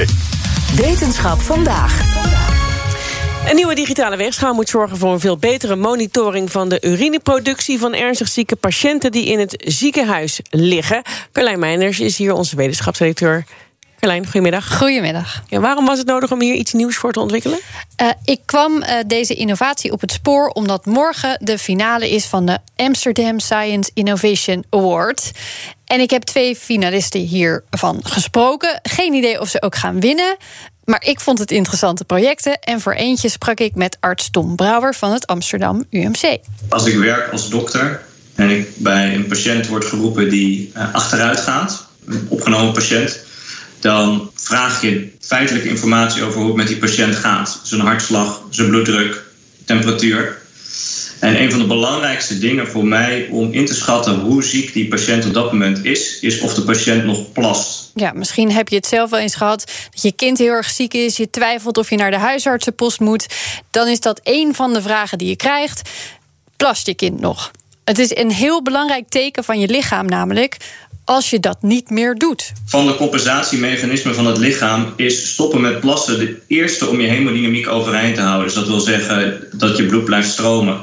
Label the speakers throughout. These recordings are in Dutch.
Speaker 1: Oké.
Speaker 2: Wetenschap vandaag.
Speaker 3: Een nieuwe digitale weegschaal moet zorgen voor een veel betere monitoring van de urineproductie van ernstig zieke patiënten die in het ziekenhuis liggen. Carlijn Meijners is hier onze wetenschapsdirecteur. Carlijn, goedemiddag.
Speaker 4: Goedemiddag.
Speaker 3: Ja, waarom was het nodig om hier iets nieuws voor te ontwikkelen?
Speaker 4: Uh, ik kwam uh, deze innovatie op het spoor omdat morgen de finale is van de Amsterdam Science Innovation Award. En ik heb twee finalisten hiervan gesproken. Geen idee of ze ook gaan winnen. Maar ik vond het interessante projecten. En voor eentje sprak ik met arts Tom Brouwer van het Amsterdam UMC.
Speaker 5: Als ik werk als dokter en ik bij een patiënt word geroepen die uh, achteruit gaat, een opgenomen patiënt, dan vraag je feitelijke informatie over hoe het met die patiënt gaat. Zijn hartslag, zijn bloeddruk, temperatuur. En een van de belangrijkste dingen voor mij om in te schatten hoe ziek die patiënt op dat moment is, is of de patiënt nog plast.
Speaker 4: Ja, misschien heb je het zelf wel eens gehad dat je kind heel erg ziek is, je twijfelt of je naar de huisartsenpost moet. Dan is dat een van de vragen die je krijgt. Plast je kind nog? Het is een heel belangrijk teken van je lichaam, namelijk als je dat niet meer doet.
Speaker 5: Van de compensatiemechanismen van het lichaam is stoppen met plassen de eerste om je hemodynamiek overeind te houden. Dus dat wil zeggen dat je bloed blijft stromen.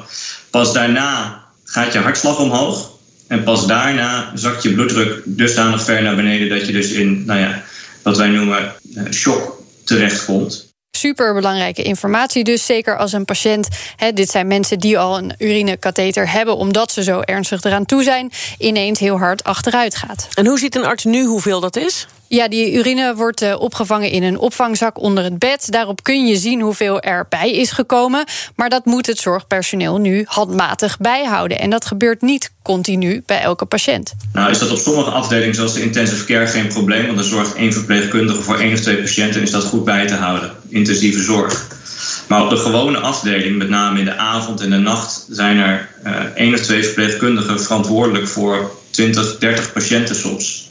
Speaker 5: Pas daarna gaat je hartslag omhoog. En pas daarna zakt je bloeddruk dusdanig ver naar beneden dat je dus in, nou ja, wat wij noemen, shock terechtkomt.
Speaker 4: Super belangrijke informatie, dus zeker als een patiënt. Dit zijn mensen die al een urinekatheter hebben, omdat ze zo ernstig eraan toe zijn, ineens heel hard achteruit gaat.
Speaker 3: En hoe ziet een arts nu hoeveel dat is?
Speaker 4: Ja, die urine wordt uh, opgevangen in een opvangzak onder het bed. Daarop kun je zien hoeveel erbij is gekomen. Maar dat moet het zorgpersoneel nu handmatig bijhouden. En dat gebeurt niet continu bij elke patiënt.
Speaker 5: Nou is dat op sommige afdelingen zoals de intensive care geen probleem. Want er zorgt één verpleegkundige voor één of twee patiënten en is dat goed bij te houden. Intensieve zorg. Maar op de gewone afdeling, met name in de avond en de nacht, zijn er uh, één of twee verpleegkundigen verantwoordelijk voor 20, 30 patiënten soms.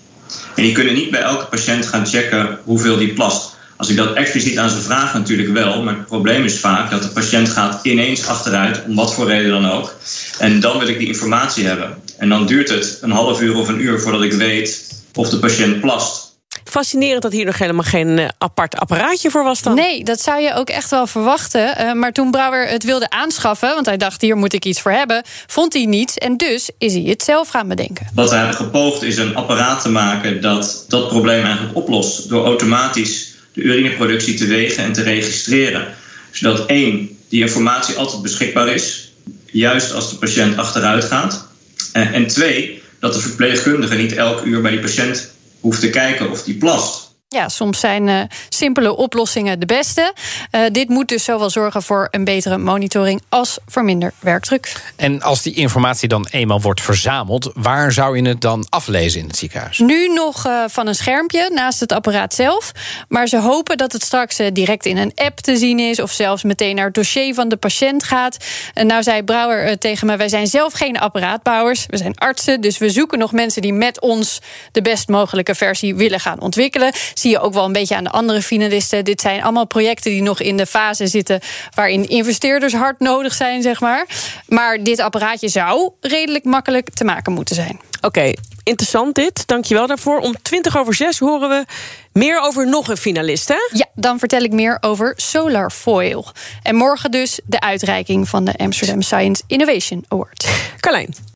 Speaker 5: En die kunnen niet bij elke patiënt gaan checken hoeveel die plast. Als ik dat expliciet aan ze vraag, natuurlijk wel. Maar het probleem is vaak dat de patiënt gaat ineens achteruit, om wat voor reden dan ook. En dan wil ik die informatie hebben. En dan duurt het een half uur of een uur voordat ik weet of de patiënt plast.
Speaker 3: Fascinerend dat hier nog helemaal geen uh, apart apparaatje voor was dan.
Speaker 4: Nee, dat zou je ook echt wel verwachten. Uh, maar toen Brouwer het wilde aanschaffen, want hij dacht hier moet ik iets voor hebben, vond hij niets en dus is hij het zelf gaan bedenken.
Speaker 5: Wat we hebben gepoogd is een apparaat te maken dat dat probleem eigenlijk oplost door automatisch de urineproductie te wegen en te registreren. Zodat één, die informatie altijd beschikbaar is, juist als de patiënt achteruit gaat. En, en twee, dat de verpleegkundige niet elk uur bij die patiënt hoeft te kijken of die plast.
Speaker 4: Ja, soms zijn uh, simpele oplossingen de beste. Uh, dit moet dus zowel zorgen voor een betere monitoring als voor minder werkdruk.
Speaker 6: En als die informatie dan eenmaal wordt verzameld, waar zou je het dan aflezen in het ziekenhuis?
Speaker 4: Nu nog uh, van een schermpje naast het apparaat zelf. Maar ze hopen dat het straks direct in een app te zien is of zelfs meteen naar het dossier van de patiënt gaat. En nou zei Brouwer tegen me: wij zijn zelf geen apparaatbouwers, we zijn artsen, dus we zoeken nog mensen die met ons de best mogelijke versie willen gaan ontwikkelen zie je ook wel een beetje aan de andere finalisten. Dit zijn allemaal projecten die nog in de fase zitten waarin investeerders hard nodig zijn, zeg maar. Maar dit apparaatje zou redelijk makkelijk te maken moeten zijn.
Speaker 3: Oké, okay, interessant dit. Dankjewel daarvoor. Om 20 over 6 horen we meer over nog een finalist, hè?
Speaker 4: Ja, dan vertel ik meer over Solar Foil. En morgen dus de uitreiking van de Amsterdam Science Innovation Award.
Speaker 3: Carlijn.